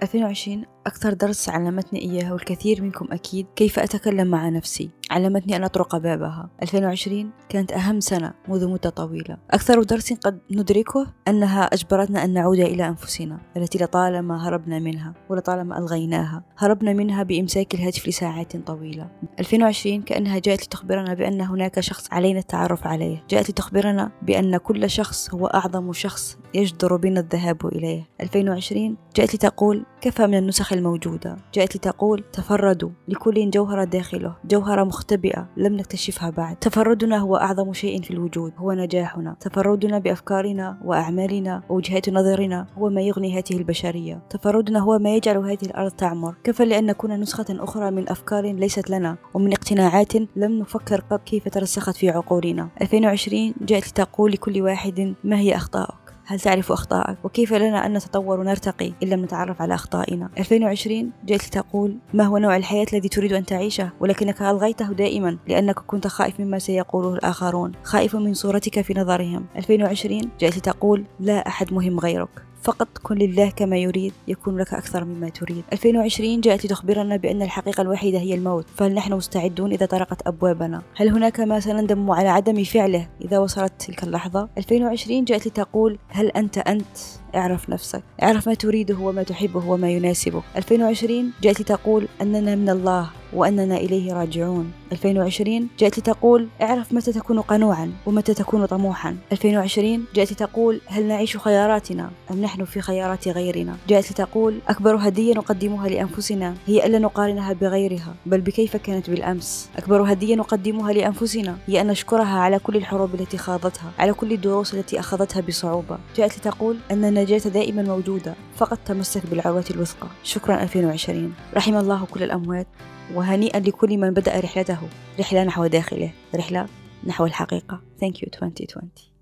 2020 أكثر درس علمتني إياه والكثير منكم أكيد كيف أتكلم مع نفسي. علمتني أن أطرق بابها. 2020 كانت أهم سنة منذ مدة طويلة. أكثر درس قد ندركه أنها أجبرتنا أن نعود إلى أنفسنا التي لطالما هربنا منها ولطالما ألغيناها هربنا منها بإمساك الهاتف لساعات طويلة. 2020 كأنها جاءت لتخبرنا بأن هناك شخص علينا التعرف عليه. جاءت لتخبرنا بأن كل شخص هو أعظم شخص يجدر بنا الذهاب إليه. 2020 جاءت لتقول كفى من النسخ الموجودة. جاءت لتقول تفردوا لكل جوهرة داخله جوهرة مختبئة لم نكتشفها بعد. تفردنا هو أعظم شيء في الوجود هو نجاحنا. تفردنا بأفكارنا وأعمالنا ووجهات نظرنا هو ما يغني هذه البشرية. تفردنا هو ما يجعل هذه الأرض تعمر. كفى لأن نكون نسخة أخرى من أفكار ليست لنا ومن اقتناعات لم نفكر قبل كيف ترسخت في عقولنا. 2020 جاءت لتقول لكل واحد ما هي أخطاؤك. هل تعرف أخطائك؟ وكيف لنا أن نتطور ونرتقي إن لم نتعرف على أخطائنا؟ 2020 جئت لتقول ما هو نوع الحياة الذي تريد أن تعيشه ولكنك ألغيته دائما لأنك كنت خائف مما سيقوله الآخرون خائف من صورتك في نظرهم 2020 جئت لتقول لا أحد مهم غيرك فقط كن لله كما يريد يكون لك أكثر مما تريد. 2020 جاءت لتخبرنا بأن الحقيقة الوحيدة هي الموت فهل نحن مستعدون إذا طرقت أبوابنا. هل هناك ما سنندم على عدم فعله إذا وصلت تلك اللحظة؟ 2020 جاءت لتقول هل أنت أنت؟ اعرف نفسك. اعرف ما تريده وما تحبه وما يناسبك 2020 جاءت لتقول أننا من الله. وأننا إليه راجعون. 2020 جاءت لتقول اعرف متى تكون قنوعا ومتى تكون طموحا. 2020 جاءت لتقول هل نعيش خياراتنا أم نحن في خيارات غيرنا؟ جاءت لتقول أكبر هدية نقدمها لأنفسنا هي ألا نقارنها بغيرها بل بكيف كانت بالأمس؟ أكبر هدية نقدمها لأنفسنا هي أن نشكرها على كل الحروب التي خاضتها على كل الدروس التي أخذتها بصعوبة. جاءت لتقول أن النجاة دائما موجودة فقط تمسك بالعروة الوثقى. شكرا 2020 رحم الله كل الأموات وهنيئا لكل من بدأ رحلته. رحلة نحو داخله رحلة نحو الحقيقة. Thank you 2020